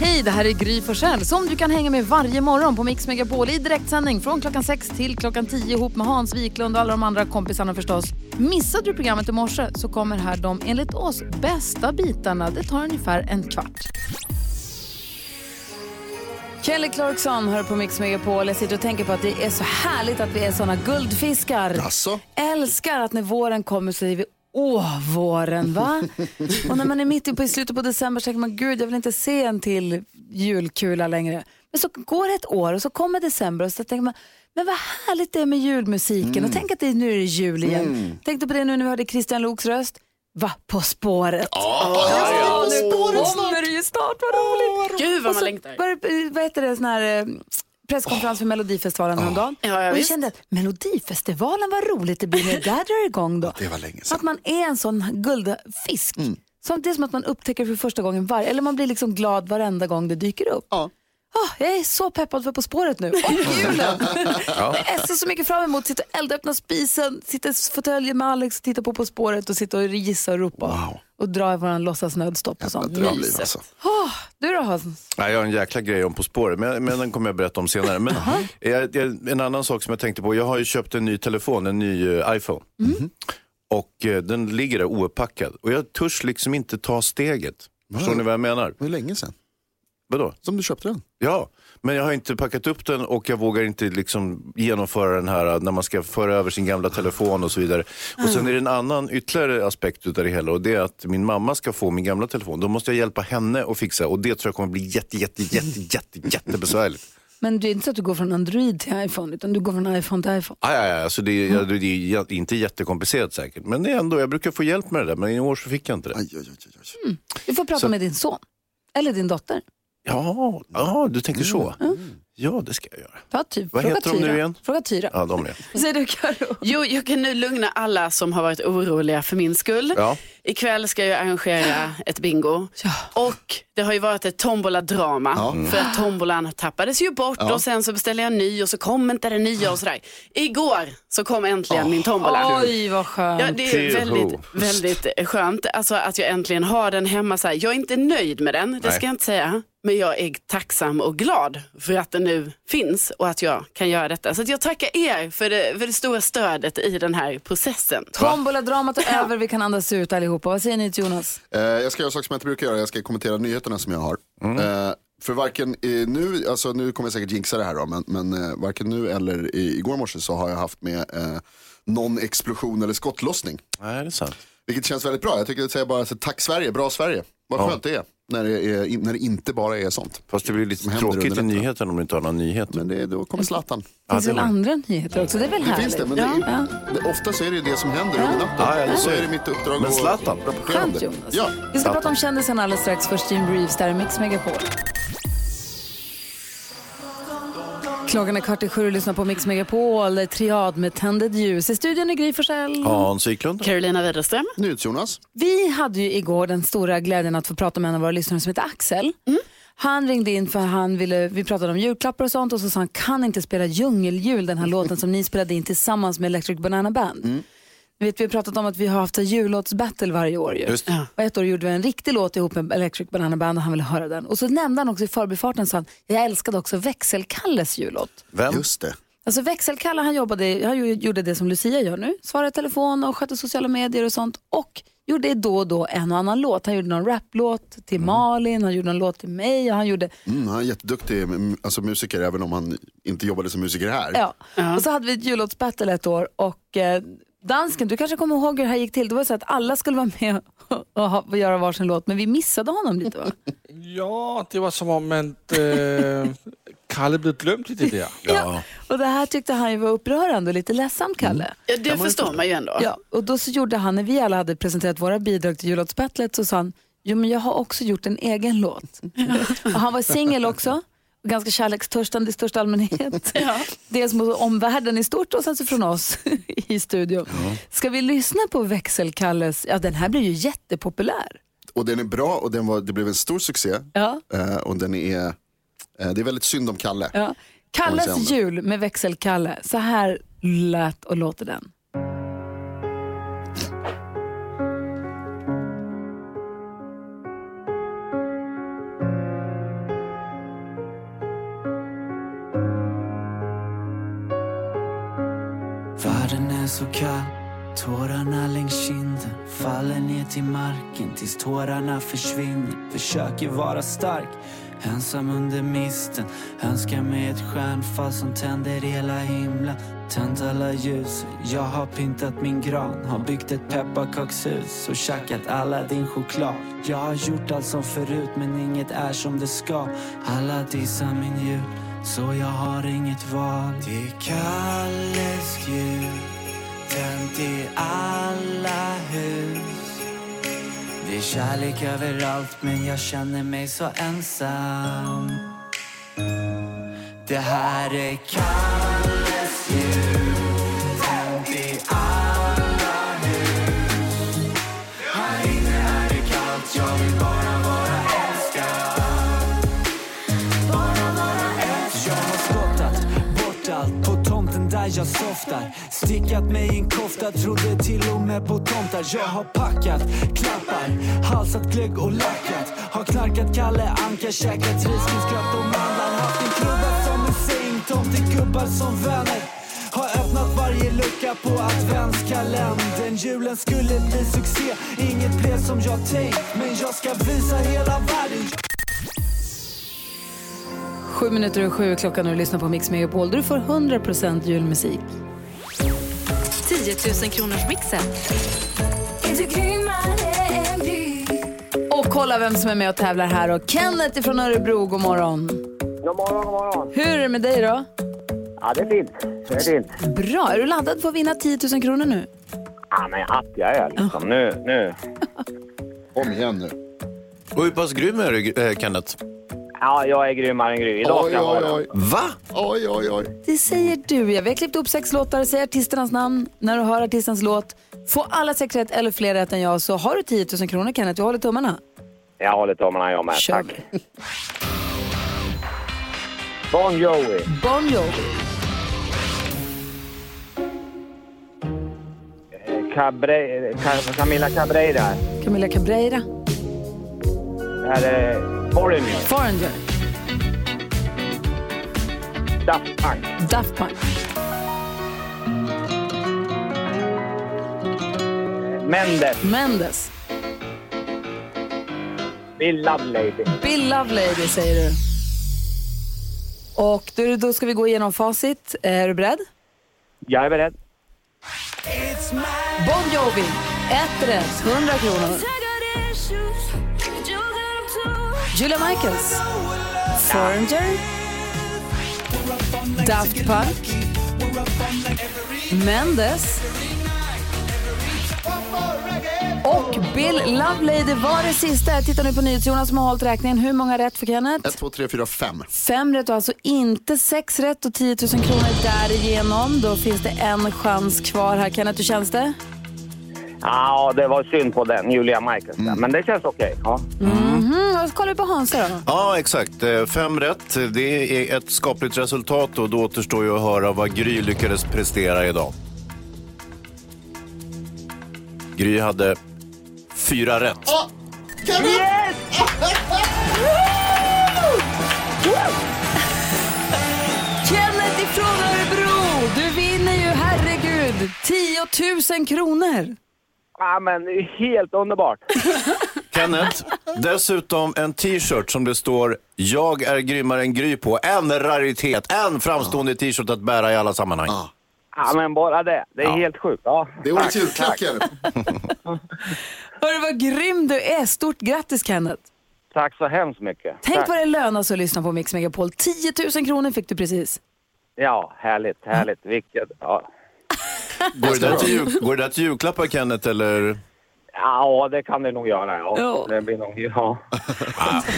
Hej, det här är Gry Forssell som du kan hänga med varje morgon på Mix Megapol i direktsändning från klockan 6 till klockan 10 ihop med Hans Wiklund och alla de andra kompisarna förstås. Missade du programmet i morse så kommer här de enligt oss bästa bitarna. Det tar ungefär en kvart. Kelly Clarkson hör på Mix Megapol. Jag sitter och tänker på att det är så härligt att vi är såna guldfiskar. Jaså? Älskar att när våren kommer så är vi Åh, våren va? och när man är mitt i, slutet på december så tänker man gud jag vill inte se en till julkula längre. Men så går det ett år och så kommer december och så tänker man men vad härligt det är med julmusiken och tänk att det, nu är det jul igen. Mm. Tänkte på det nu när vi hörde Christian Loks röst. Va, På spåret. Ja, nu kommer det ju snart, vad roligt. Gud vad man längtar. vad heter det, sån här eh, presskonferens för Melodifestivalen häromdagen. Ja, ja, och jag kände att Melodifestivalen var roligt det blir när det där drar igång då. Det var länge Att sedan. man är en sån guldfisk. Som, det är som att man upptäcker för första gången varje, eller man blir liksom glad varenda gång det dyker upp. Ja. Ah, jag är så peppad för På spåret nu. Och julen! Jag ser så mycket fram emot. Sitta och elda, öppna spisen, sitta i fåtöljen med Alex och titta på På spåret och sitta och gissa och ropa. Wow. Och dra i våran låtsasnödstopp och sånt. Mysigt. alltså. Ah, du då Hans? Nej, jag har en jäkla grej om På spåret, men, men den kommer jag berätta om senare. Men jag, jag, en annan sak som jag tänkte på, jag har ju köpt en ny telefon, en ny eh, iPhone. Och eh, den ligger där ouppackad. Och jag törs liksom inte ta steget. Förstår ni vad jag menar? Det var länge sedan Vadå? som du köpte den. Ja, men jag har inte packat upp den och jag vågar inte liksom genomföra den här när man ska föra över sin gamla telefon och så vidare. Och sen är det en annan ytterligare aspekt utav det hela och det är att min mamma ska få min gamla telefon. Då måste jag hjälpa henne att fixa och det tror jag kommer bli jätte, jätte, jätte, jätte, jättebesvärligt. Men det är inte så att du går från Android till iPhone, utan du går från iPhone till iPhone. Ah, ja, ja, alltså det, är- ja, det är inte jättekomplicerat säkert, men det är ändå, jag brukar få hjälp med det där, men i år så fick jag inte det. Aj, oj, oj, oj, oj. Du får prata Så- med din son. Eller din dotter. Ja, ja, du tänker så. Ja, det ska jag göra. Ta typ. Vad Fråga heter de nu igen? Fråga Tyra. Ja, de är. Vad säger du Karo? Jo, jag kan nu lugna alla som har varit oroliga för min skull. Ja. Ikväll ska jag arrangera ett bingo. Och det har ju varit ett tombola-drama. För att tombolan tappades ju bort och sen så beställde jag en ny och så kom inte den nya och sådär. Igår så kom äntligen min tombola. Oj, vad skönt. Ja, det är väldigt, väldigt skönt alltså, att jag äntligen har den hemma. Så här. Jag är inte nöjd med den, det Nej. ska jag inte säga. Men jag är tacksam och glad för att den nu finns och att jag kan göra detta. Så att jag tackar er för det, för det stora stödet i den här processen. Tombola-dramat är över, vi kan andas ut allihopa. Vad säger ni till Jonas? Eh, jag ska göra saker som jag inte brukar göra. Jag ska kommentera nyheterna som jag har. Eh, för varken eh, nu, alltså nu kommer jag säkert jinxa det här då, men, men eh, varken nu eller i, igår morse så har jag haft med eh, någon explosion eller skottlossning. Nej, det är sant. Vilket känns väldigt bra. Jag tycker att säga bara så, tack Sverige, bra Sverige. Vad Ja. skönt det är när det, är, när det inte bara är sånt. Fast det blir lite tråkigt i nyheten om du inte har några nyheter. Men det, då kommer Zlatan. Det finns det väl andra nyheter också? Det är väl Det härligt? finns det, men ja. det är, det, ofta så är det det som händer under natten. Ja, ja, så är är det. mitt uppdrag Men att Zlatan? rapportera om Skönt det. Jonas. Ja. Vi ska prata om kändisen alldeles strax. Först Jim Reeves där i Mix Megapol. Klockan är kvart i sju och lyssnar på Mix Megapol. Triad med tändet ljus. I studion är Gry Forssell. Hans Wiklund. Carolina Widerström. NyhetsJonas. Vi hade ju igår den stora glädjen att få prata med en av våra lyssnare som heter Axel. Han ringde in för han ville, vi pratade om julklappar och sånt och så sa han kan inte spela djungeljul, den här låten som ni spelade in tillsammans med Electric Banana Band. Vet, vi har pratat om att vi har haft en jullåtsbattle varje år. Ju. Just Ja. Och ett år gjorde vi en riktig låt ihop med Electric Banana Band och han ville höra den. Och så nämnde han också i förbifarten så han, jag älskade också Växelkalles jullåt. Vem? Just det. Alltså Växelkalle han, jobbade, han gjorde det som Lucia gör nu. Svarade i telefon och skötte sociala medier och sånt. Och gjorde då och då en och annan låt. Han gjorde någon raplåt till Malin, han gjorde en låt till mig och han gjorde Mm, han är jätteduktig mm, alltså, musiker även om han inte jobbade som musiker här. Ja. Och så hade vi ett jullåtsbattle ett år och eh, dansken, du kanske kommer ihåg hur det här gick till. Det var så att alla skulle vara med och, ha, och göra varsin låt men vi missade honom lite va? Ja, det var som om att äh, Kalle blev glömd i det där. Ja. Och det här tyckte han ju var upprörande och lite ledsamt Kalle. Ja, det förstår man ju ändå. Ja, och då så gjorde han, när vi alla hade presenterat våra bidrag till jullåtsbattlet så sa han, jo men jag har också gjort en egen låt. och han var singel också, ganska kärlekstörstande i största allmänhet. Dels mot omvärlden i stort och sen så från oss i studion. Ska vi lyssna på Växelkalles, ja den här blir ju jättepopulär. Och den är bra och den var, det blev en stor succé. Ja. Eh, och den är, eh, det är väldigt synd om Kalle. Ja. Kalles jul med Växelkalle, så här lät och låter den. Tårarna försvinner. Försöker vara stark, ensam under misten. Önskar mig ett stjärnfall som tänder hela himlen. Tänt alla ljus, jag har pyntat min gran. Har byggt ett pepparkakshus och tjackat alla din choklad. Jag har gjort allt som förut men inget är som det ska. Alla dissar min jul, så jag har inget val. Det är Kalles jul tänt i alla hus. Det är kärlek överallt men jag känner mig så ensam. Det här är Kalles jul. Där jag softar. Stickat mig i en kofta, trodde till och med på tomtar. Jag har packat klappar, halsat glögg och lackat. Har knarkat Kalle Anka, käkat risgrynsgröt och mandlar. Haft en klubba som en säng, tomtegubbar som vänner. Har öppnat varje lucka på adventskalendern. Julen skulle bli succé, inget blev som jag tänkt. Men jag ska visa hela världen. Sju minuter och sju är klockan och du lyssnar på Mix Megapol där du får 100% julmusik. 10 000 kronors mixen. Och kolla vem som är med och tävlar här och Kenneth från Örebro, god morgon. God morgon, god morgon. Hur är det med dig då? Ja, det är fint. Det är fint. Bra, är du laddad för att vinna 10 000 kronor nu? Ja, men att jag är liksom. Nu, nu. Kom igen nu. Och hur pass grym är du, eh, Kenneth? Ja, jag är grymmare än Gry. Idag Oj, ska jag oj, vara oj. Va? Oj, oj, oj. Det säger du. Ja, vi har klippt upp sex låtar, säg artisternas namn när du hör artistens låt. Få alla sex rätt eller fler rätt än jag så har du 10 000 kronor Kenneth. Jag håller tummarna. Jag håller tummarna jag med. Kör Tack. vi. Bon Jovi. Bon Jovi, Cabre... Ca- Camila Cabreira. Camila Cabreira, Det här är Foreigner. Foreigner, Daft Punk. Daft Punk, Mendes. Mendes, Bill Lovelady. Bill Lovelady säger du. Och då, då ska vi gå igenom facit. Är du beredd? Jag är beredd. Bon Jovi, ett rätt, 100 kronor. Julia Michaels, Foreigner, Daft Punk, Mendes och Bill Lovelady var det sista. Jag tittar nu på NyhetsJonas som har hållit räkningen. Hur många rätt för Kenneth? 1, 2, 3, 4, 5. Fem rätt och alltså inte sex rätt och 10 000 kronor därigenom. Då finns det en chans kvar här. Kenneth, hur känns det? Ja, det var synd på den, Julia Michaels. där. Men det känns okej. Ja. Mhm, kollar vi på Hansa då. Ja, exakt. Eh, Fem rätt. Det är ett skapligt resultat och då återstår ju att höra vad Gry lyckades prestera idag. Gry hade fyra rätt. Kenneth ifrån Örebro! Du vinner ju, herregud, 10 000 kronor. Ja, men det är helt underbart. Kenneth, dessutom en t-shirt som det står “Jag är grymmare än Gry” på. En raritet, en framstående t-shirt att bära i alla sammanhang. Ja, men bara det. Det är helt sjukt. Ja. Det är årets julklapp. Kenneth. Hörru, vad grym du är. Stort grattis, Kenneth. Tack så hemskt mycket. Tänk Tack. vad det lönar sig att lyssna på Mix Megapol. 10 000 kronor fick du precis. Ja, härligt, härligt. Vilket... Ja. Går det, där till jul, går det där till julklappar, Kenneth, eller? ja, det kan det nog göra. Ja. Ja. Det blir nog... Ja.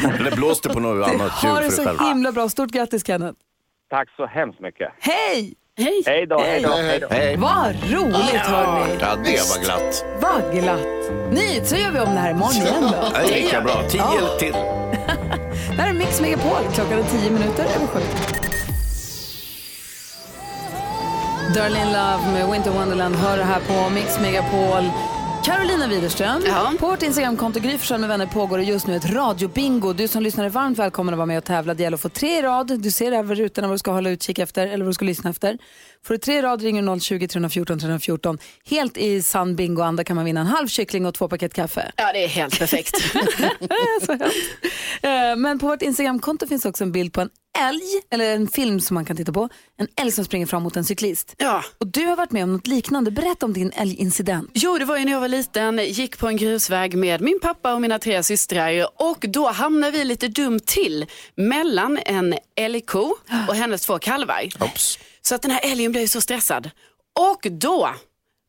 Eller blås det på något annat Ha jul det för dig så själv? himla bra. Stort grattis, Kenneth. Tack så hemskt mycket. Hej! Hej! Hej då, hej då. Hej då. Hej. Vad roligt, hörni. Ja, det var glatt. Vad glatt. Ni, så gör vi om det här imorgon igen då. Det är lika bra. Tio till. Det här är Mix Megapol. Klockan är 10 minuter över sju. Darlene Love med Winter Wonderland hör här på Mix Megapol. Carolina Widerström. På vårt Instagramkonto Gry med vänner pågår det just nu ett radiobingo. Du som lyssnar är varmt välkommen att vara med och tävla. Det gäller att få tre i rad. Du ser över rutorna vad du ska hålla utkik efter eller vad du ska lyssna efter. Får du tre i rad ringer du 020 314 314. Helt i sann bingoanda kan man vinna en halv kyckling och två paket kaffe. Ja, det är helt perfekt. Eh, Men på vårt Instagramkonto finns också en bild på en älg, eller en film som man kan titta på. En älg som springer fram mot en cyklist. Ja. Och du har varit med om något liknande. Berätta om din älgincident. Jo, det var ju när jag var liten, gick på en grusväg med min pappa och mina tre systrar och då hamnade vi lite dumt till mellan en älgko och hennes två kalvar. Så att den här älgen blev så stressad. Och då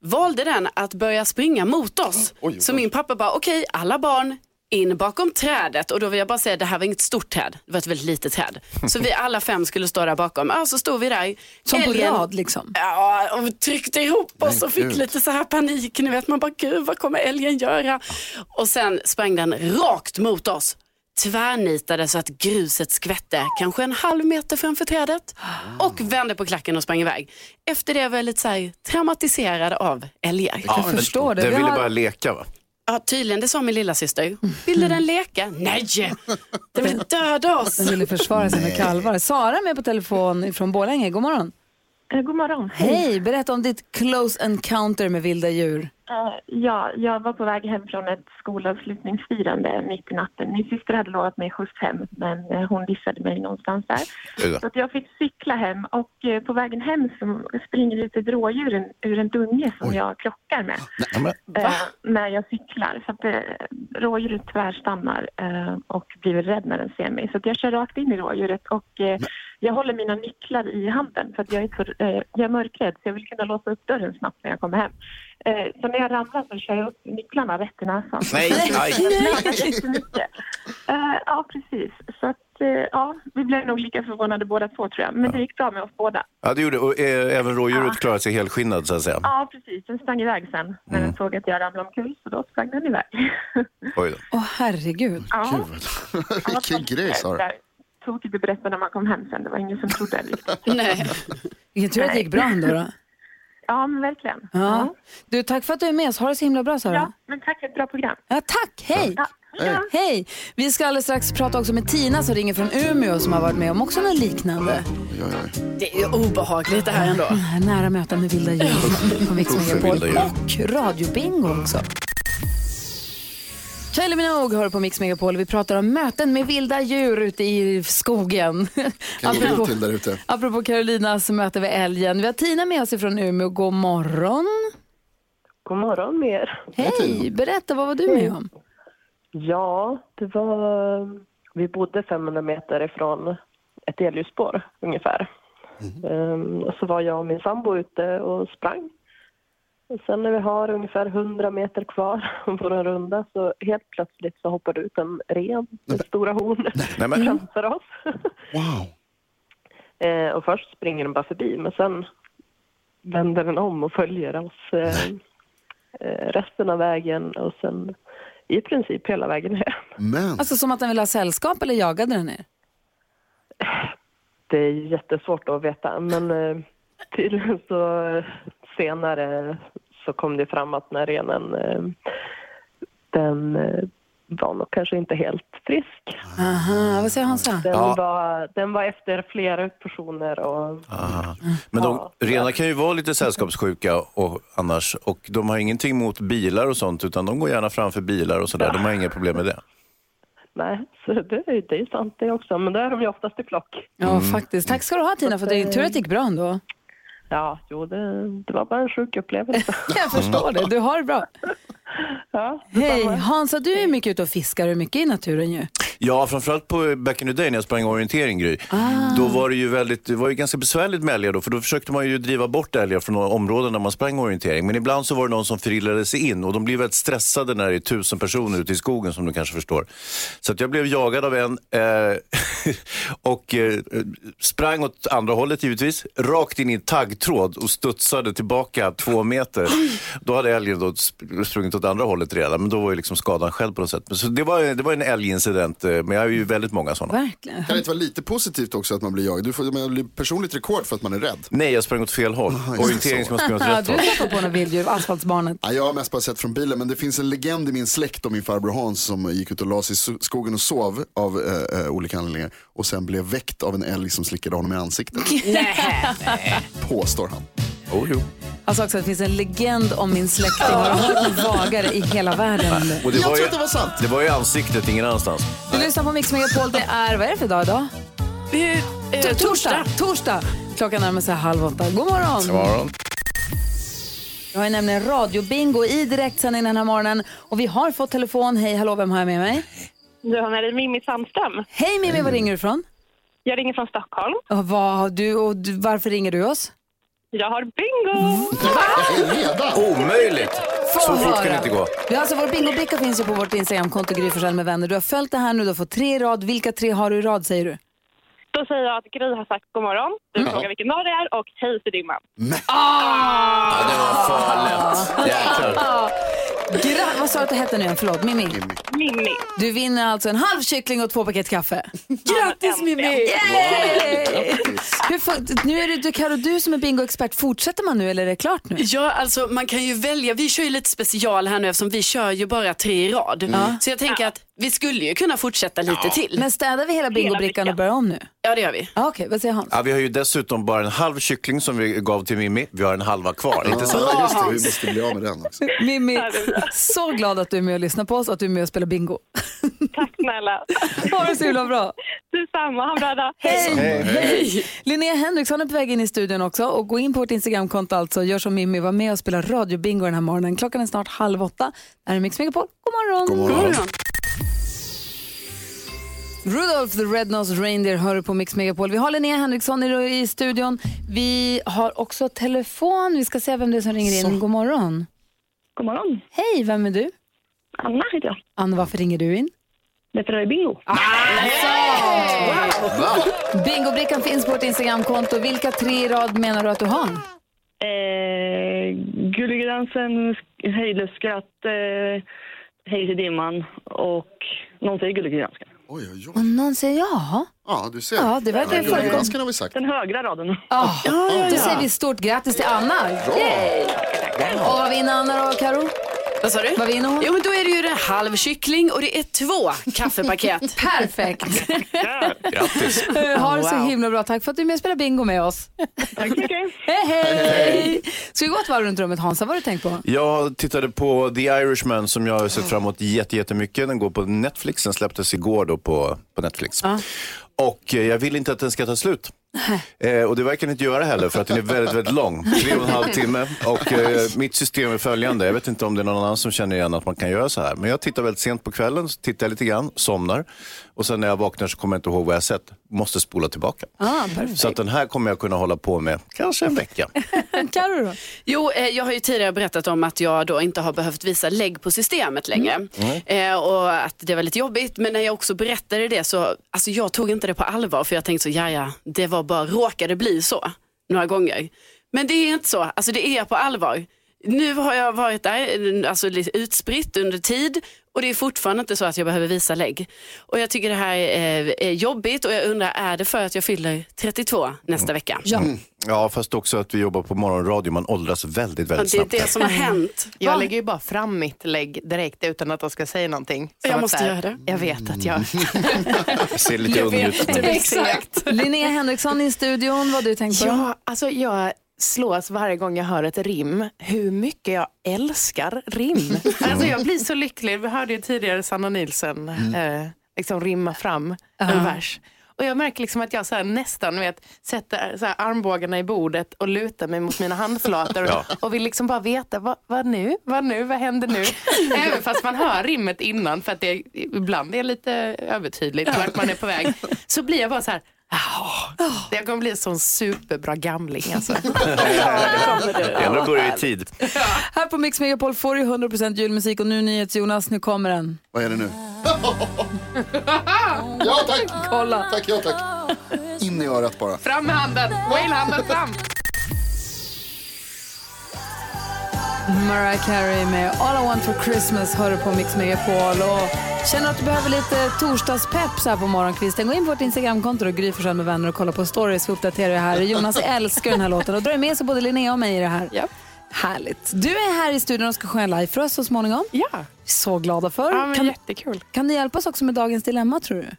valde den att börja springa mot oss. Så min pappa bara, okej, alla barn in bakom trädet och då vill jag bara säga det här var inget stort träd, det var ett väldigt litet träd. Så vi alla fem skulle stå där bakom. Ja, så stod vi där. Som på Älgen- rad liksom. Ja, och vi tryckte ihop oss och fick lite så här panik. Ni vet, man bara, gud vad kommer älgen göra? Och sen sprang den rakt mot oss. Tvärnitade så att gruset skvätte kanske en halv meter framför trädet och vände på klacken och sprang iväg. Efter det var jag lite så här traumatiserad av älgar. Ja, den, Den ville bara leka va? Ja, tydligen, det sa min lilla syster. Ville den leka? Nej, den vill döda oss. Den ville försvara sina kalvar. Sara är med på telefon från Borlänge. God morgon. God morgon. Hej, berätta om ditt close encounter med vilda djur. Eh, ja, jag var på väg hem från ett skolavslutningsfirande mitt i natten. Min syster hade lovat mig skjuts hem, men eh, hon dissade mig någonstans där. Så att jag fick cykla hem och eh, på vägen hem så springer ut ett rådjur ur en dunge som jag krockar med. eh, när jag cyklar. Så att eh, rådjuret tvärstannar eh, och blir rädd när den ser mig. Så att jag kör rakt in i rådjuret och eh, jag håller mina nycklar i handen för att jag är, så, eh, jag är mörkrädd så jag vill kunna låsa upp dörren snabbt när jag kommer hem. Eh, så när jag ramlar så kör jag upp nycklarna rätt i näsan. Nej, jättemycket. Eh, ja, precis. Så att, eh, ja, vi blev nog lika förvånade båda två tror jag. Men det gick bra med oss båda. Ja, det gjorde och eh, även rådjuret klarade sig helskinnad så att säga. Ja, precis. Den sprang iväg sen när den såg att jag ramlade omkull så då sprang den iväg. Oj då. Åh herregud. Ja. Vilken grej Sara. Tokigt att berätta när man kom hem sen. Det var ingen som trodde riktigt. Nej. Vilken tur att det gick bra ändå. Då. Ja, men verkligen. Ja. Du, tack för att du är med oss. Ha det så himla bra Sara. Ja, men tack för ett bra program. Ja, tack, hej! Hej. Hej! Vi ska alldeles strax prata också med Tina som ringer från Umeå som har varit med om också något liknande. Det är obehagligt det här ändå. Nära möten med vilda djur på Mix Usch för Megapol. vilda djur. Och radiobingo också. Kylie Minogue hör på Mix Megapol. Vi pratar om möten med vilda djur ute i skogen. Kan gå apropå, till där ute. apropå Carolinas möte med älgen. Vi har Tina med oss från Umeå. God morgon. God morgon med er. Hej, berätta vad var du med om? Ja, det var... Vi bodde 500 meter ifrån ett elljusspår ungefär. Ehm, och så var jag och min sambo ute och sprang. Och sen när vi har ungefär 100 meter kvar på en runda så helt plötsligt så hoppar det ut en ren med stora horn framför oss. Eh, och först springer den bara förbi men sen vänder den om och följer oss eh, eh, resten av vägen och sen i princip hela vägen hem. Men Alltså som att den vill ha sällskap eller jagade den er? Det är jättesvårt att veta men eh, tydligen så senare så kom det fram att den här renen eh, den eh, var nog kanske inte helt frisk. Aha, vad säger Hansa? Den, Ja. var, den var efter flera personer och Aha. Men de, renar kan ju vara lite sällskapssjuka och, annars och de har ingenting mot bilar och sånt utan de går gärna framför bilar och sådär. De har inga problem med det. nej, så det, är- det är sant det också men då är de ju oftast i flock. Ja, faktiskt. Tack ska du ha Tina, för det är tur att det gick bra ändå. Ja, jo det, det var bara en sjuk upplevelse. Jag förstår det. Du har det bra. Ja, Hej, Hansa, du är mycket ute och fiskar och mycket i naturen ju. Ja, framförallt på back in the day när jag sprang orientering, Gry. Då var det ju väldigt, det var ju ganska besvärligt med älgar då, för då försökte man ju driva bort älgar från områden där man sprang orientering. Men ibland så var det någon som förillade sig in och de blir väldigt stressade när det är tusen personer ute i skogen som du kanske förstår. Så att jag blev jagad av en eh, och eh, sprang åt andra hållet givetvis, rakt in i en taggtråd och studsade tillbaka två meter. Då hade älgen då sp- sprungit åt andra hållet redan, men då var ju liksom skadan själv på något sätt. Så det var, det var en älgincident, eh, men jag har ju väldigt många sådana. Verkligen. Kan det inte vara lite positivt också att man blir jagad? Du får man blir personligt rekord för att man är rädd. Nej, jag sprang åt fel håll. det, Orientering ska man springa åt rätt du håll. träffade på några vilddjur, asfaltsbarnet. Ja, jag har mest bara sett från bilen, men det finns en legend i min släkt om min farbror Hans som gick ut och la sig i skogen och sov av eh, olika anledningar och sen blev väckt av en älg som slickade honom i ansiktet. Påstår han. Oh, jo. Alltså också att det finns en legend om min släkting och jag har vagare i hela världen. Och det Jag var ju, att det var sant. Det var ju ansiktet, ingen annanstans. Du lyssnar på Mix Megapol, det är, vad är det för dag idag? Eh, T- Torsdag. Torsdag. Klockan närmar sig halv åtta. God morgon. God morgon. Jag har nämligen radiobingo i direktsändning den här morgonen och vi har fått telefon. Hej, hallå, vem har jag med mig? Du har med dig Mimmi Sandström. Hej Mimmi, var ringer du ifrån? Jag ringer från Stockholm. Och, vad, du, och du, varför ringer du oss? Jag har bingo! Omöjligt! Så fort kan det inte gå. Vi har alltså, vår bingobricka finns ju på vårt Instagramkonto Gry Forssell med vänner. Du har följt det här nu, du har fått tre i rad. Vilka tre har du i rad säger du? Då säger jag att Gry har sagt god morgon. Du frågar vilken dag det är och hej till dimman. Ja, det var för lätt. Jäklar. Gra- vad sa du att det hette nu igen? Förlåt, Mimmi. Mimmi. Du vinner alltså en halv kyckling och två paket kaffe. Grattis Mimmi! Yay! Hur får- nu är det du, Karo, du som är bingoexpert. Fortsätter man nu eller är det klart nu? Ja, alltså man kan ju välja. Vi kör ju lite special här nu eftersom vi kör ju bara tre i rad. Så jag tänker att vi skulle ju kunna fortsätta lite till. Men städar vi hela bingobrickan och börjar om nu? Ja, det gör vi. Ah, Okej, vad säger Hans? Ja, vi har ju dessutom bara en halv kyckling som vi gav till Mimmi. Vi har en halva kvar, inte sant? Ja, just det, vi måste bli av med den också. Mimmi, så glad att du är med och lyssnar på oss och att du är med och spelar bingo. Tack snälla. Ha det så himla bra. Detsamma. Ha en bra dag. Hej! Hej! Linnea Henriksson är på väg in i studion också och gå in på vårt Instagramkonto alltså. Gör som Mimmi, var med och spela radiobingo den här morgonen. Klockan är snart halv åtta. Det här är Mix Megapol. God morgon! God morgon. Rudolph the Red-Nosed Reindeer hör på Mix Megapol. Vi har Linnea Henriksson i, i studion. Vi har också telefon. Vi ska se vem det är som ringer in. God morgon. God morgon. Hej, vem är du? Anna heter jag. Anna, varför ringer du in? Därför är det bingo. Bingobrickan finns på vårt Instagramkonto. Vilka tre i rad menar du att du har? Eh, Gulligedansen, Hejdlöst skratt, eh, Hej till dimman och någon säger Gulligedansken. Oj, oj, oj. Och någon säger ja. Ja, du ser. Ja, det verkar ju förekomma. Dansken har vi sagt. Den högra raden. Ja, då säger vi stort grattis till Anna. Yay! Och vad vinner Anna då, Karo? Vad sa du? Vad vinner hon? Jo, men då är det ju en halv kyckling och det är två kaffepaket. Perfekt. Grattis. ha det så himla bra. Tack för att du är med och spelar bingo med oss. Tack så mycket. Hej, hej! Ska vi gå ett varv runt rummet, Hansa? Vad har du tänkt på? Jag tittade på The Irishman som jag har sett fram emot jätte- jättemycket. Den går på Netflix. Den släpptes igår då på, på Netflix. Och eh, jag vill inte att den ska ta slut. Eh, och det verkar den inte göra heller för att den är väldigt, väldigt lång. Tre och en halv timme. Och eh, mitt system är följande. Jag vet inte om det är någon annan som känner igen att man kan göra så här. Men jag tittar väldigt sent på kvällen, så tittar jag lite grann, somnar. Och sen när jag vaknar så kommer jag inte ihåg vad jag sett. Måste spola tillbaka. Ah, perfekt. Så att den här kommer jag kunna hålla på med kanske en vecka. Karo då? Jo, eh, jag har ju tidigare berättat om att jag då inte har behövt visa lägg på systemet längre. Eh, och att det var lite jobbigt. Men när jag också berättade det så, alltså jag tog inte det på allvar. För jag tänkte så, ja ja, det var bara, råkade bli så några gånger. Men det är inte så, alltså det är på allvar. Nu har jag varit där, alltså lite utspritt under tid och det är fortfarande inte så att jag behöver visa lägg. Och jag tycker det här är, är jobbigt och jag undrar, är det för att jag fyller 32 nästa vecka? Ja. Ja, fast också att vi jobbar på morgonradio. Man åldras väldigt, Ja, väldigt Det är snabbt. det som har hänt. Jag lägger ju bara fram mitt lägg direkt utan att de ska säga någonting. Som Jag måste här, göra det. Jag vet att jag... Det ser lite ung ut. Exakt. Linnea Henriksson i studion, vad har du tänkt på? Ja, alltså jag slås varje gång jag hör ett rim hur mycket jag älskar rim. Alltså jag blir så lycklig. Vi hörde ju tidigare Sanna Nielsen eh, liksom rimma fram en vers. Och jag märker liksom att jag så nästan vet, sätter så armbågarna i bordet och lutar mig mot mina handflator och, Ja. och vill liksom bara veta vad, vad nu, vad nu, vad händer nu? Även fast man hör rimmet innan för att det ibland är lite övertydligt vart man är på väg. Så blir jag bara så här, "Jaha, jag kommer bli en sån superbra gamling alltså. Det gäller att börja i tid. Här på Mix Megapol får du 100% julmusik och nu NyhetsJonas, nu kommer den. Vad är det nu? ja tack! Kolla. Tack, ja tack. In i örat bara. Fram med handen, Wayne-handen fram. Mariah Carey med All I Want For Christmas hör du på Mix Megapol. Och känner att du behöver lite torsdagspepp så här på morgonkvisten, gå in på vårt Instagramkonto och Gry med vänner och kolla på stories. Vi uppdaterar det här. Jonas älskar den här låten och drar med sig både Linnea och mig i det här. Härligt. Du är här i studion och ska sjunga live för oss så småningom. Ja. Så glada för. Ja, men kan, jättekul. kan du hjälpa oss också med dagens dilemma tror du?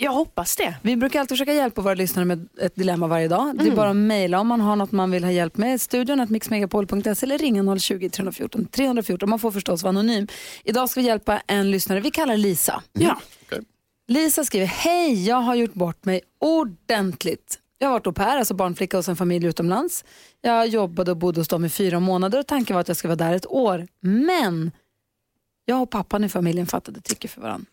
Jag hoppas det. Vi brukar alltid försöka hjälpa våra lyssnare med ett dilemma varje dag. Det är Mm. bara att mejla om man har något man vill ha hjälp med. Studion att mixmegapol.se eller ringa 020 314 314. Man får förstås vara anonym. Idag ska vi hjälpa en lyssnare. Vi kallar Lisa. Ja. Lisa skriver, hej jag har gjort bort mig ordentligt. Jag har varit au pair, alltså barnflicka hos en familj utomlands. Jag jobbade och bodde hos dem i fyra månader och tanken var att jag skulle vara där ett år. Men jag och pappan i familjen fattade tycke för varandra.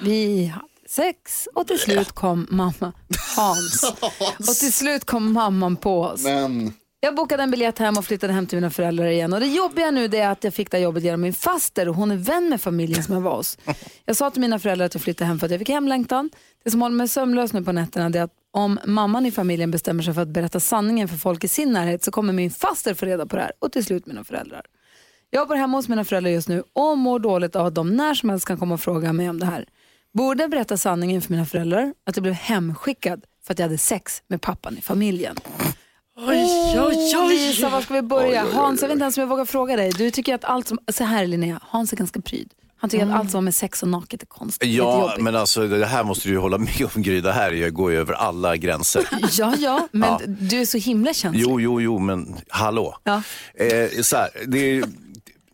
Vi sex och till slut kom mamma, Hans. Och till slut kom mamman på oss. Men Jag bokade en biljett hem och flyttade hem till mina föräldrar igen. Och det jobbiga nu det är att jag fick det här jobbet genom min faster och hon är vän med familjen som jag var hos. Jag sa till mina föräldrar att jag flyttade hem för att jag fick hemlängtan. Det som håller mig sömnlös nu på nätterna är att om mamman i familjen bestämmer sig för att berätta sanningen för folk i sin närhet så kommer min faster få reda på det här och till slut mina föräldrar. Jag bor hemma hos mina föräldrar just nu och mår dåligt av att de när som helst kan komma och fråga mig om det här. Borde jag berätta sanningen för mina föräldrar att jag blev hemskickad för att jag hade sex med pappan i familjen. Oj, oj, oj. Lisa, var ska vi börja? Hans, jag vet inte ens om jag vågar fråga dig. Du tycker att allt som, så här Linnea, Hans är ganska pryd. Han tycker att allt som har med sex och naket är konstigt. Ja, men alltså det här måste du ju hålla med om Gry. Det här går ju över alla gränser. Ja, ja, men Ja. du är så himla känslig. Jo, jo, jo, men hallå. Ja. Eh, så här, det,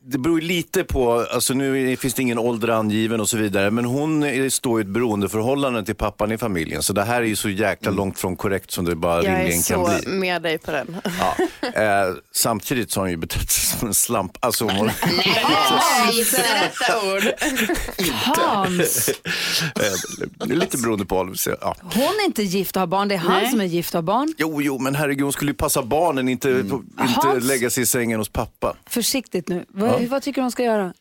det beror lite på, alltså nu finns det ingen ålder angiven och så vidare, men hon är- står i ett beroendeförhållande till pappan i familjen. Så det här är ju så jäkla långt från korrekt som det bara Jag är rimligen kan så bli. med dig på den. Ja. Eh, samtidigt så har hon ju betett sig som en slamp. Alltså, hon, Inte detta ord. Hans, eh, lite beroende på ålder. så, Ja. hon är inte gift och har barn, det är han Nej. som är gift och har barn. Jo, jo, men herregud, hon skulle ju passa barnen, inte, inte Hans. lägga sig i sängen hos pappa. Försiktigt nu. Vad, vad tycker du hon ska göra?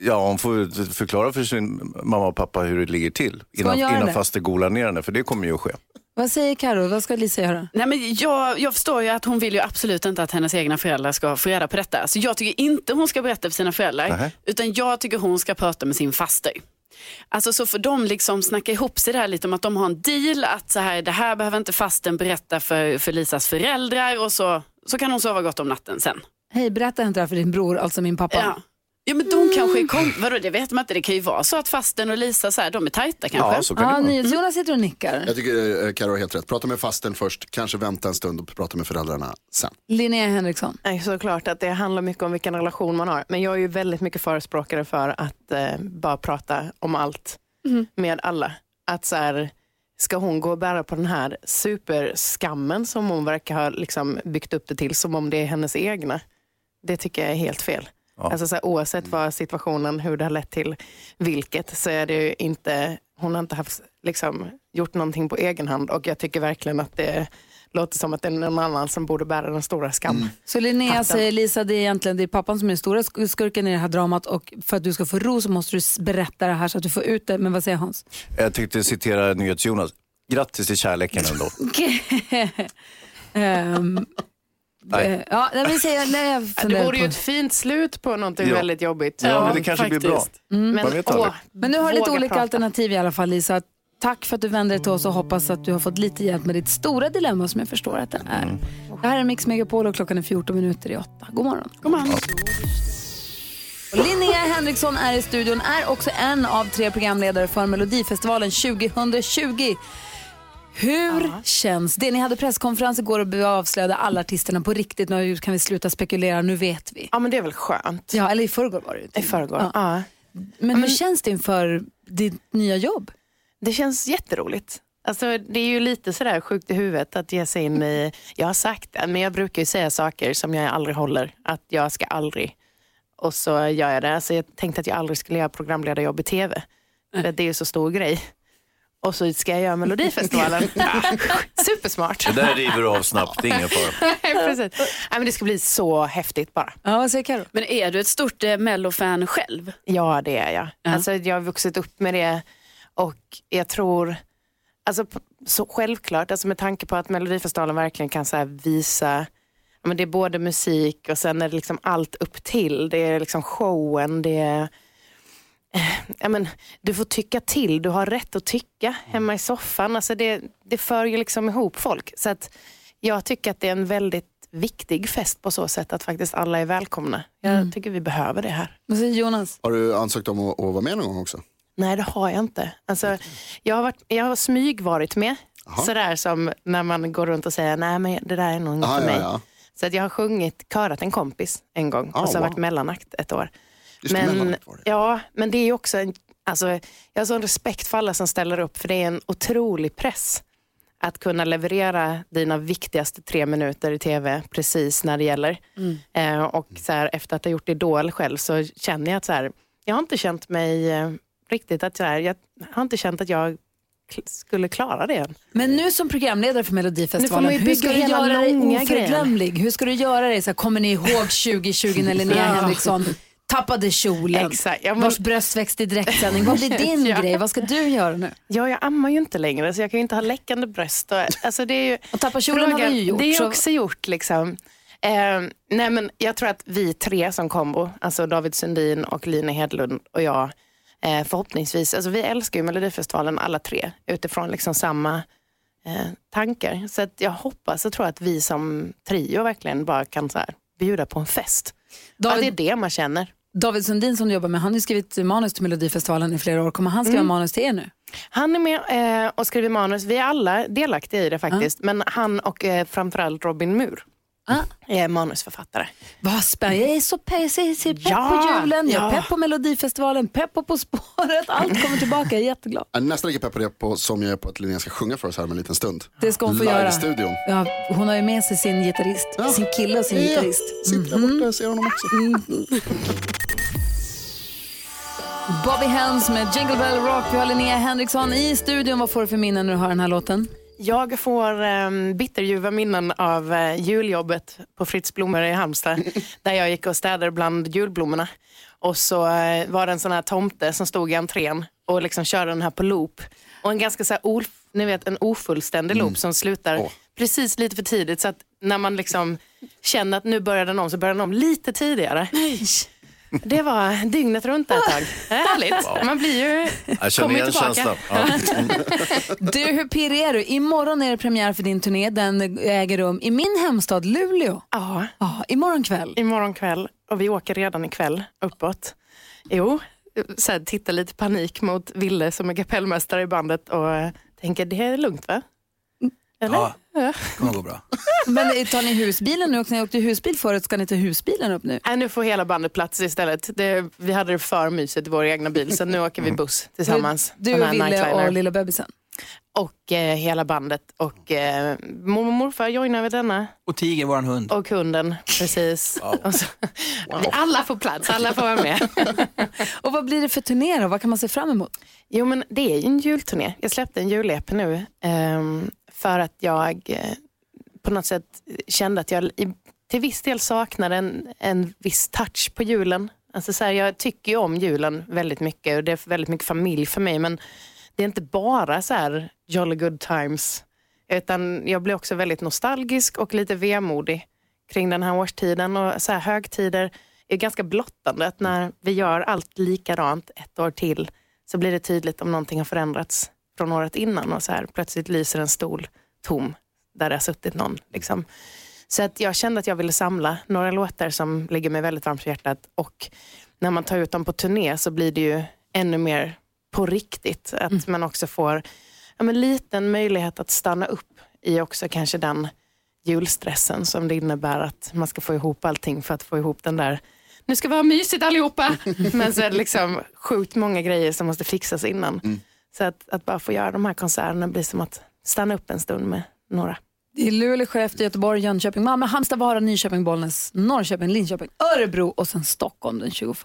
Ja, hon får förklara för sin mamma och pappa hur det ligger till innan, innan faster golar ner henne, för det kommer ju att ske. Vad säger Karo? Vad ska Lisa göra? Nej, men jag, jag förstår ju att hon vill ju absolut inte att hennes egna föräldrar ska få reda på detta. Så jag tycker inte hon ska berätta för sina föräldrar. Nähä. Utan jag tycker hon ska prata med sin faster. Alltså så får de liksom snacka ihop sig där lite om att de har en deal att så här, det här behöver inte fasten berätta för, för Lisas föräldrar och så, så kan hon sova gott om natten sen. Hej, berätta inte det här för din bror, alltså min pappa. Ja. Ja men de kanske är kom- vadå det vet man inte, det kan ju vara så att fasten och Lisa så här, de är tajta kanske. Ja, så kan Ja, det vara. NyhetsJonas sitter och nickar. jag tycker eh, Karo har helt rätt. Prata med fasten först, kanske vänta en stund och prata med föräldrarna sen. Linnea Henriksson. Nej, såklart att det handlar mycket om vilken relation man har. Men jag är ju väldigt mycket förespråkare för att eh, bara prata om allt med alla. Att så här, ska hon gå och bära på den här superskammen som hon verkar ha liksom byggt upp det till som om det är hennes egna. Det tycker jag är helt fel. Alltså så här, oavsett vad situationen, hur det har lett till vilket, så är det ju inte, hon har inte haft, liksom, gjort någonting på egen hand och jag tycker verkligen att det låter som att det är någon annan som borde bära den stora skammen. Så Linnea Hatten. säger Lisa, det är egentligen det är pappan som är den stora sk- skurken i det här dramat och för att du ska få ro så måste du berätta det här så att du får ut det. Men vad säger Hans? Jag tänkte citera NyhetsJonas. Grattis till kärleken ändå. Ehm, Nej. eh, ja, nej, vi säger, nej, jag Det vore ju på- ett fint slut på någonting Ja. väldigt jobbigt. Ja, men det kanske blir bra. Men, vet aldrig. åh, Men nu har du lite olika prata. alternativ i alla fall Lisa. Tack för att du vände dig till oss och hoppas att du har fått lite hjälp med ditt stora dilemma som jag förstår att det är. Det här är Mix Megapol och klockan är 14 minuter i 8. God morgon. God morgon. Linnea Henriksson är i studion, är också en av tre programledare för Melodifestivalen 2020. Hur känns det? Ni hade presskonferens igår och avslöjade alla artisterna på riktigt. Nu kan vi sluta spekulera, nu vet vi. Ja, men det är väl skönt. Ja, eller i förrgår var det. I förrgår. Ja. Ja. Men hur känns det inför ditt nya jobb? Det känns jätteroligt. Alltså, det är ju lite sådär sjukt i huvudet att ge sig in i... Jag har sagt det, men jag brukar ju säga saker som jag aldrig håller. Att jag ska aldrig. Och så gör jag det. Alltså, jag tänkte att jag aldrig skulle göra programledarjobb i tv. Att det är ju så stor grej. Och så ska jag göra Melodifestivalen. Supersmart. Det där river du av snabbt, det är ingen fara. Precis. Nej, men det ska bli så häftigt bara. Ja, vad säger Karo? Men är du ett stort eh, mellofan själv? Ja, det är jag. Ja. Alltså, jag har vuxit upp med det och jag tror, alltså, så självklart, alltså, med tanke på att Melodifestivalen verkligen kan så här, visa men det är både musik och sen är det liksom allt upp till. Det är liksom showen, det är Ja, men, du får tycka till, du har rätt att tycka hemma i soffan. Alltså det, det för ju liksom ihop folk. Så att jag tycker att det är en väldigt viktig fest på så sätt att faktiskt alla är välkomna. Jag tycker vi behöver det här. Vad säger Jonas? Har du ansökt om att, att vara med någon gång också? Nej, det har jag inte. Alltså, jag, har varit, jag har smyg varit med. Sådär som när man går runt och säger nej men det där är nog inte Ah, för ja, mig. ja. Så att jag har sjungit, körat en kompis en gång Ah, och så har jag wow. varit mellanakt ett år. Just det, men, ja, men det är ju också, en, alltså, jag har sån respekt för alla som ställer upp för det är en otrolig press att kunna leverera dina viktigaste tre minuter i tv precis när det gäller. Eh, och så här, efter att ha gjort Idol själv så känner jag att så här, jag har inte känt mig eh, riktigt att så här, jag har inte känt att jag skulle klara det. Men nu som programledare för Nu får Melodifestivalen, man ju hur ska du göra dig oförglömlig? Hur ska du göra dig? Så här, kommer ni ihåg 2020 när Linnea Ja. Henriksson tappade kjolen? Exakt, ja, men- Vars bröst växte i direktsändning. Vad blir din Ja. grej? Vad ska du göra nu? Ja, jag ammar ju inte längre så jag kan ju inte ha läckande bröst. Och, alltså det är ju, Och tappa kjolen har vi ju gjort, Det är så- också gjort. Liksom. Eh, nej, men jag tror att vi tre som kombo, alltså David Sundin och Lina Hedlund och jag, eh, förhoppningsvis, alltså vi älskar ju Melodifestivalen alla tre utifrån liksom samma eh, tankar. Så att jag hoppas och tror att vi som trio verkligen bara kan så här, bjuda på en fest. David- Att det är det man känner. David Sundin som du jobbar med, han har ju skrivit manus till Melodifestivalen i flera år. Kommer han skriva Mm. manus till er nu? Han är med eh, och skriver manus. Vi är alla delaktiga i det faktiskt. Men han och eh, framförallt Robin Mur är manusförfattare. Vad spännande. Jag är så pepp, jag ser- ser pepp Ja, på julen, ja. pepp på Melodifestivalen, pepp på På spåret. Allt kommer tillbaka, jag är jätteglad. Jag är nästan lika pepp på det på, som jag är på att Linnea ska sjunga för oss här om en liten stund. Det ska hon få Live göra. i studion. Ja, hon har ju med sig sin gitarrist, sin kille och sin Ja, gitarrist. Sitter där borta, jag ser honom också. Bobby Helms med Jingle Bell Rock. Vi har Linnea Henriksson i studion. Vad får du för minnen när du hör den här låten? Jag får um, bitterljuva minnen av eh, juljobbet på Fritz Blommor i Halmstad. där jag gick och städade bland julblommorna. Och så eh, var det en sån här tomte som stod i entrén och liksom körde den här på loop. Och en ganska så här, of, ni vet, en ofullständig loop som slutar precis lite för tidigt. Så att när man liksom känner att nu börjar den om så börjar den om lite tidigare. Det var dygnet runt ett tag. Det är härligt. Man blir ju... Jag känner igen tillbaka. känslan. Ja. Du, hur pirrig är du? Imorgon är det premiär för din turné. Den äger rum i min hemstad Luleå. Ja. Ja, imorgon kväll. Imorgon kväll och vi åker redan ikväll uppåt. Jo, så här, tittar lite panik mot Ville som är kapellmästare i bandet och tänker det är lugnt va? Eller? Ja. Det kommer gå bra. Men tar ni husbilen nu? Och ni åkte husbil förut, ska ni ta husbilen upp nu? Nej, nu får hela bandet plats istället. Det, vi hade det för mysigt i vår egna bil så nu åker vi buss tillsammans. Du Sån och Ville och lilla bebisen. Och eh, hela bandet och eh, mormor och morfar joinar vid denna. Och Tiger, våran hund. Och hunden, precis. Och så, Alla får plats, alla får vara med. och vad blir det för turné då? Vad kan man se fram emot? Jo men det är ju en julturné. Jag släppte en jul-EP nu ehm, för att jag eh, på något sätt kände att jag i, till viss del saknade en, en viss touch på julen. Alltså så här, jag tycker ju om julen väldigt mycket och det är väldigt mycket familj för mig men det är inte bara så här jolly good times utan jag blir också väldigt nostalgisk och lite vemodig kring den här årstiden och så här högtider är ganska blottande att när vi gör allt likadant ett år till så blir det tydligt om någonting har förändrats från året innan och så här plötsligt lyser en stol tom där det har suttit någon. Liksom. Så att jag kände att jag ville samla några låtar som ligger mig väldigt varmt om hjärtat och när man tar ut dem på turné så blir det ju ännu mer på riktigt. Att man också får ja, men liten möjlighet att stanna upp i också kanske den julstressen som det innebär att man ska få ihop allting för att få ihop den där nu ska vi ha mysigt allihopa. Men så är det liksom sjukt många grejer som måste fixas innan. Så att, att bara få göra de här konserterna blir som att stanna upp en stund med några. Det är Luleå, Skellefteå, Göteborg, Jönköping, Malmö, Halmstad, Vara, Nyköping, Bollnäs, Norrköping, Linköping, Örebro och sen Stockholm den 21.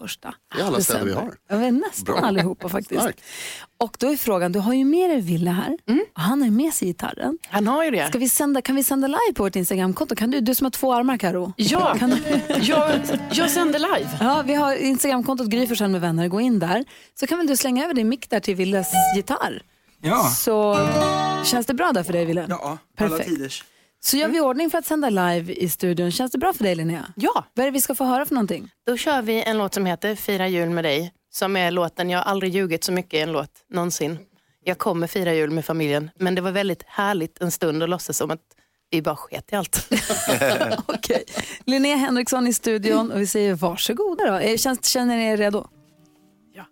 Det är alla städer vi har. Ja, vi är nästan Bra. allihopa faktiskt. Starkt. Och då är frågan, du har ju med dig Ville här och han har ju med sig gitarren. Han har ju det. Ska vi sända, kan vi sända live på vårt Instagramkonto? Kan du, du som har två armar Karo. Ja, kan, jag, jag sänder live. Ja, vi har Instagramkontot Gry med vänner. Gå in där. Så kan väl du slänga över din mick där till Willes gitarr. Ja. Så känns det bra där för dig Wille? Ja, alla Perfekt. tiders. Så gör vi i ordning för att sända live i studion. Känns det bra för dig Linnea? Ja. Vad är det vi ska få höra för någonting? Då kör vi en låt som heter Fira jul med dig. Som är låten, jag har aldrig ljugit så mycket i en låt någonsin. Jag kommer fira jul med familjen. Men det var väldigt härligt en stund att låtsas som att vi bara sket i allt. Okej. Linnea Henriksson i studion och vi säger varsågoda då. Eh, Känns, känner ni er redo? Jul.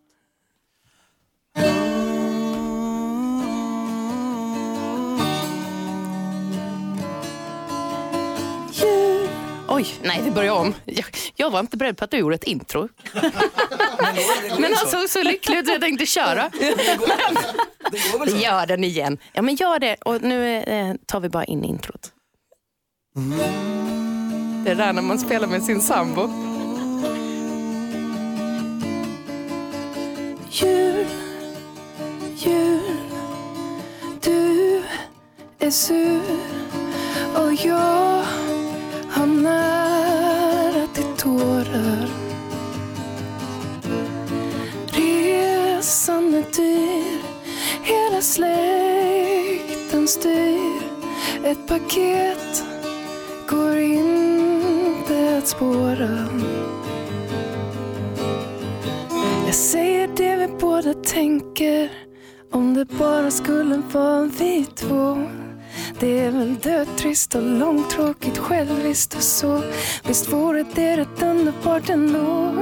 Oj, nej vi börjar om. Jag, jag var inte beredd på att du gjorde ett intro. Men han såg så lycklig ut så jag tänkte köra. Men, gör den igen. Ja men gör det. Och nu eh, tar vi bara in introt. Det är där när man spelar med sin sambo. Jul, jul, du är sur och jag har släkten styr. Ett paket går inte att spåra. Jag säger det vi båda tänker Om det bara skulle vara vi två Det är väl dödtrist och långtråkigt själviskt och så Visst vore det rätt underbart ändå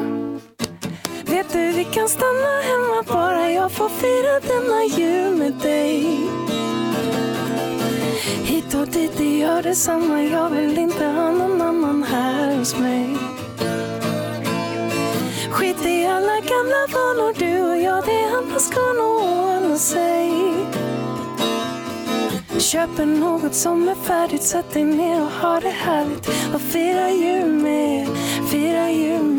du, vi kan stanna hemma bara. Jag får fira denna jul med dig. Hit och dit, det gör detsamma. Jag vill inte ha någon annan här hos mig. Skit i alla gamla vanor Du och jag, det andra ska nog ordna sig. Köper något som är färdigt Sätt dig ner och ha det härligt. Och fira jul med, fira jul med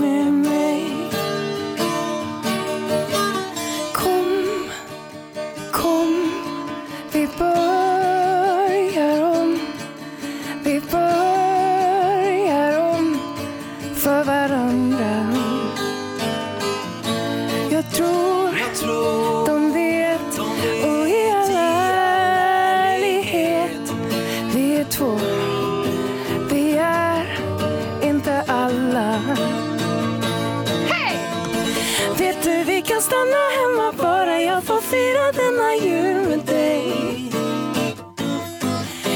vi kan stanna hemma bara jag får fira denna jul med dig.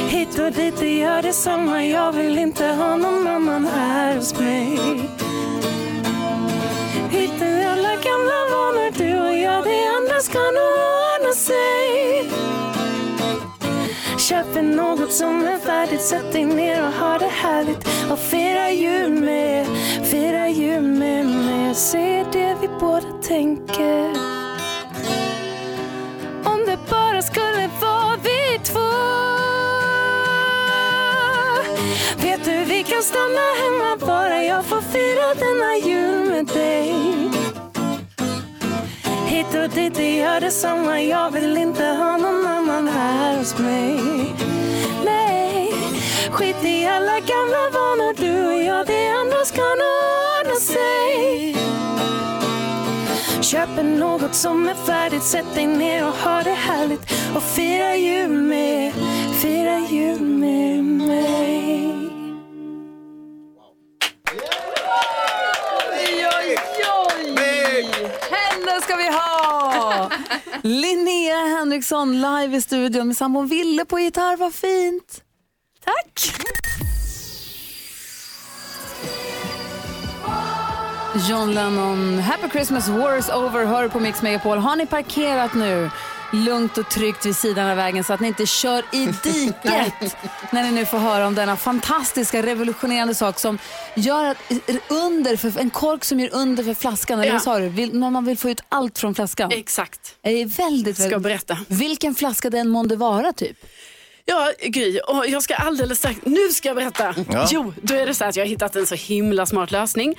Hit och dit, det gör detsamma. Jag vill inte ha någon annan här hos mig. Hit nu alla gamla vanor Du och jag, det andra ska nog Köper något som är färdigt Sätt dig ner och ha det härligt. Och fira jul med, fira jul med mig. Jag säger det vi båda tänker. Om det bara skulle vara vi två. Vet du, vi kan stanna hemma bara. Jag får fira denna jul med dig. Hit och dit, det gör detsamma. Jag vill inte ha någon annan här hos mig. Nej, skit i alla gamla vanor. Du och jag, det andra ska nog ordna sig. Köper något som är färdigt. Sätt dig ner och ha det härligt. Och fira jul med, fira jul med mig. Linnea Henriksson live i studion med sambon Ville på gitarr. Vad fint! Tack! John Lennon, Happy Christmas, War is over, hör på Mix Megapol. Har ni parkerat nu lugnt och tryggt vid sidan av vägen så att ni inte kör i diket när ni nu får höra om denna fantastiska revolutionerande sak som gör att under för, en kork som gör under för flaskan, eller Ja. sa du? Vill, man vill få ut allt från flaskan. Exakt. Det är väldigt, Ska väldigt... berätta. Vilken flaska den månde vara typ? Ja, Gry, och jag ska alldeles strax, nu ska jag berätta. Ja. Jo, då är det så att jag har hittat en så himla smart lösning.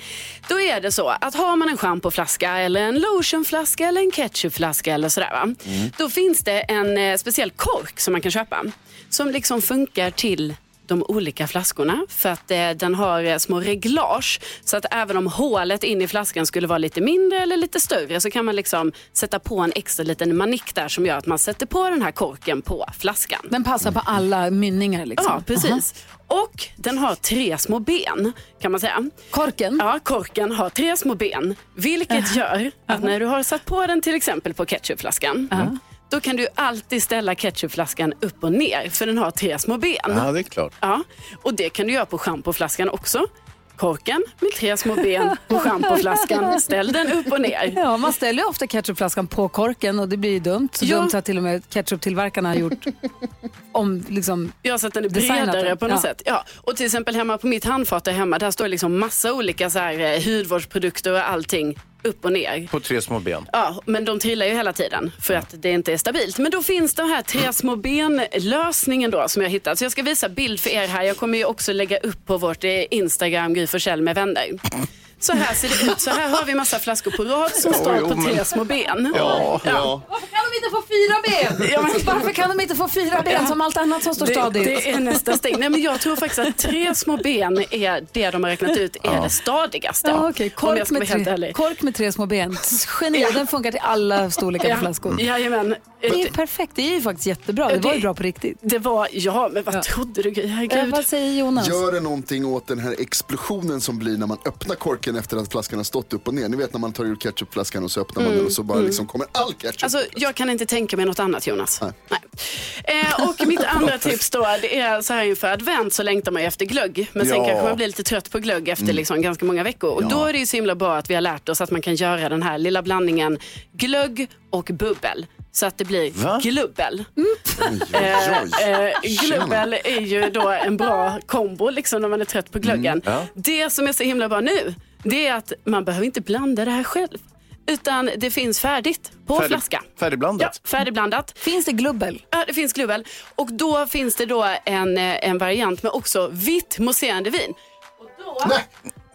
Då är det så att har man en schampoflaska eller en lotionflaska eller en ketchupflaska eller sådär va. Då finns det en eh, speciell kork som man kan köpa. Som liksom funkar till de olika flaskorna för att eh, den har eh, små reglage så att även om hålet in i flaskan skulle vara lite mindre eller lite större så kan man liksom sätta på en extra liten manick där som gör att man sätter på den här korken på flaskan. Den passar på alla mynningar liksom. Ja, precis. Och den har tre små ben kan man säga. Korken? Ja, korken har tre små ben. Vilket gör att när du har satt på den till exempel på ketchupflaskan då kan du alltid ställa ketchupflaskan upp och ner för den har tre små ben. Ja, det är klart. Ja, och det kan du göra på schampoflaskan också. Korken med tre små ben på schampoflaskan. Ställ den upp och ner. Ja, man ställer ju ofta ketchupflaskan på korken och det blir ju dumt. Så Ja. dumt så att till och med ketchuptillverkarna har gjort om liksom Ja, så att den är bredare den. på något Ja. sätt. Ja. Och till exempel hemma på mitt handfat där hemma, där står liksom massa olika så här, eh, hudvårdsprodukter och allting upp och ner. På tre små ben. Ja, men de trillar ju hela tiden för att det inte är stabilt. Men då finns den här tre små ben-lösningen då som jag hittat. Så jag ska visa bild för er här. Jag kommer ju också lägga upp på vårt eh, Instagram, Gry med vänner. Så här ser det ut. Så här har vi massa flaskor på rad som står på oh, tre men- små ben. Ja, ja. Varför kan de inte få fyra ben? Ja, men- Varför kan de inte få fyra ben som allt annat som står det, stadigt? det är nästa steg. Nej, men jag tror faktiskt att tre små ben är det de har räknat ut är det stadigaste. Ja, jag kork, med tre, kork med tre små ben. Geni, den funkar till alla storlekar på flaskor. Jajamän. Det är perfekt, det är ju faktiskt jättebra. Det var ju bra på riktigt. Det var, ja men vad trodde du? Herregud. Eh, vad säger Jonas? Gör det någonting åt den här explosionen som blir när man öppnar korken efter att flaskan har stått upp och ner. Ni vet när man tar ur ketchupflaskan och så öppnar man Mm, den och så bara mm. liksom kommer all ketchup. Alltså, jag kan inte tänka mig något annat Jonas. Nej. Eh, och mitt andra tips då, det är så här inför advent så längtar man ju efter glögg. Men sen Ja. kanske man blir lite trött på glögg efter Mm. liksom ganska många veckor. Och då är det ju så himla bra att vi har lärt oss att man kan göra den här lilla blandningen glögg och bubbel. Så att det blir Va? glubbel. oj, Eh, eh, Tjena. glubbel är ju då en bra kombo liksom när man är trött på glöggen. Mm, ja. Det som är så himla bra nu, det är att man behöver inte blanda det här själv. Utan det finns färdigt på Färdig- flaska. Färdigblandat. Ja, färdigblandat. Finns det glubbel? Ja, det finns glubbel. Och då finns det då en, eh, en variant med också vitt mousserande vin. Nej,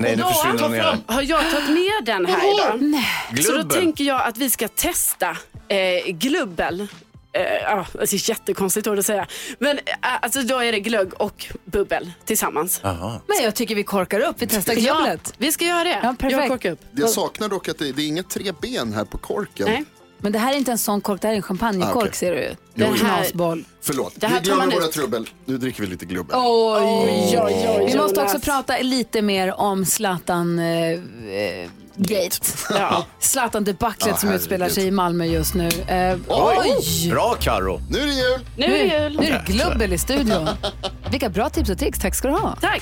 nu Då försvinner hon ner. har jag tagit med den här idag. Så då tänker jag att vi ska testa eh, glubbel. Eh, ja, det är jättekonstigt ord att säga. Men eh, alltså, då är det glögg och bubbel tillsammans. Men jag tycker vi korkar upp, vi testar Ja, vi ska göra det. Ja, perfekt. Jag korkar upp. Jag saknar dock att det, det är inga tre ben här på korken. Nej. Men det här är inte en sån kork, det här är en champagnekork Ah, okej. ser du Det är en knasboll. Förlåt, Det här vi glömmer våra ut. trubbel. Nu dricker vi lite glubbel. Oj, oj, oj, Vi måste också prata lite mer om Zlatan eh, eh, Gate. Ja. Zlatan-debaclet Ja, som utspelar sig i Malmö just nu. Eh, Oj! oj! Bra Karo. Nu är det jul! Nu är det jul. Nu är det glubbel i studion. Vilka bra tips och tricks. Tack ska du ha. Tack.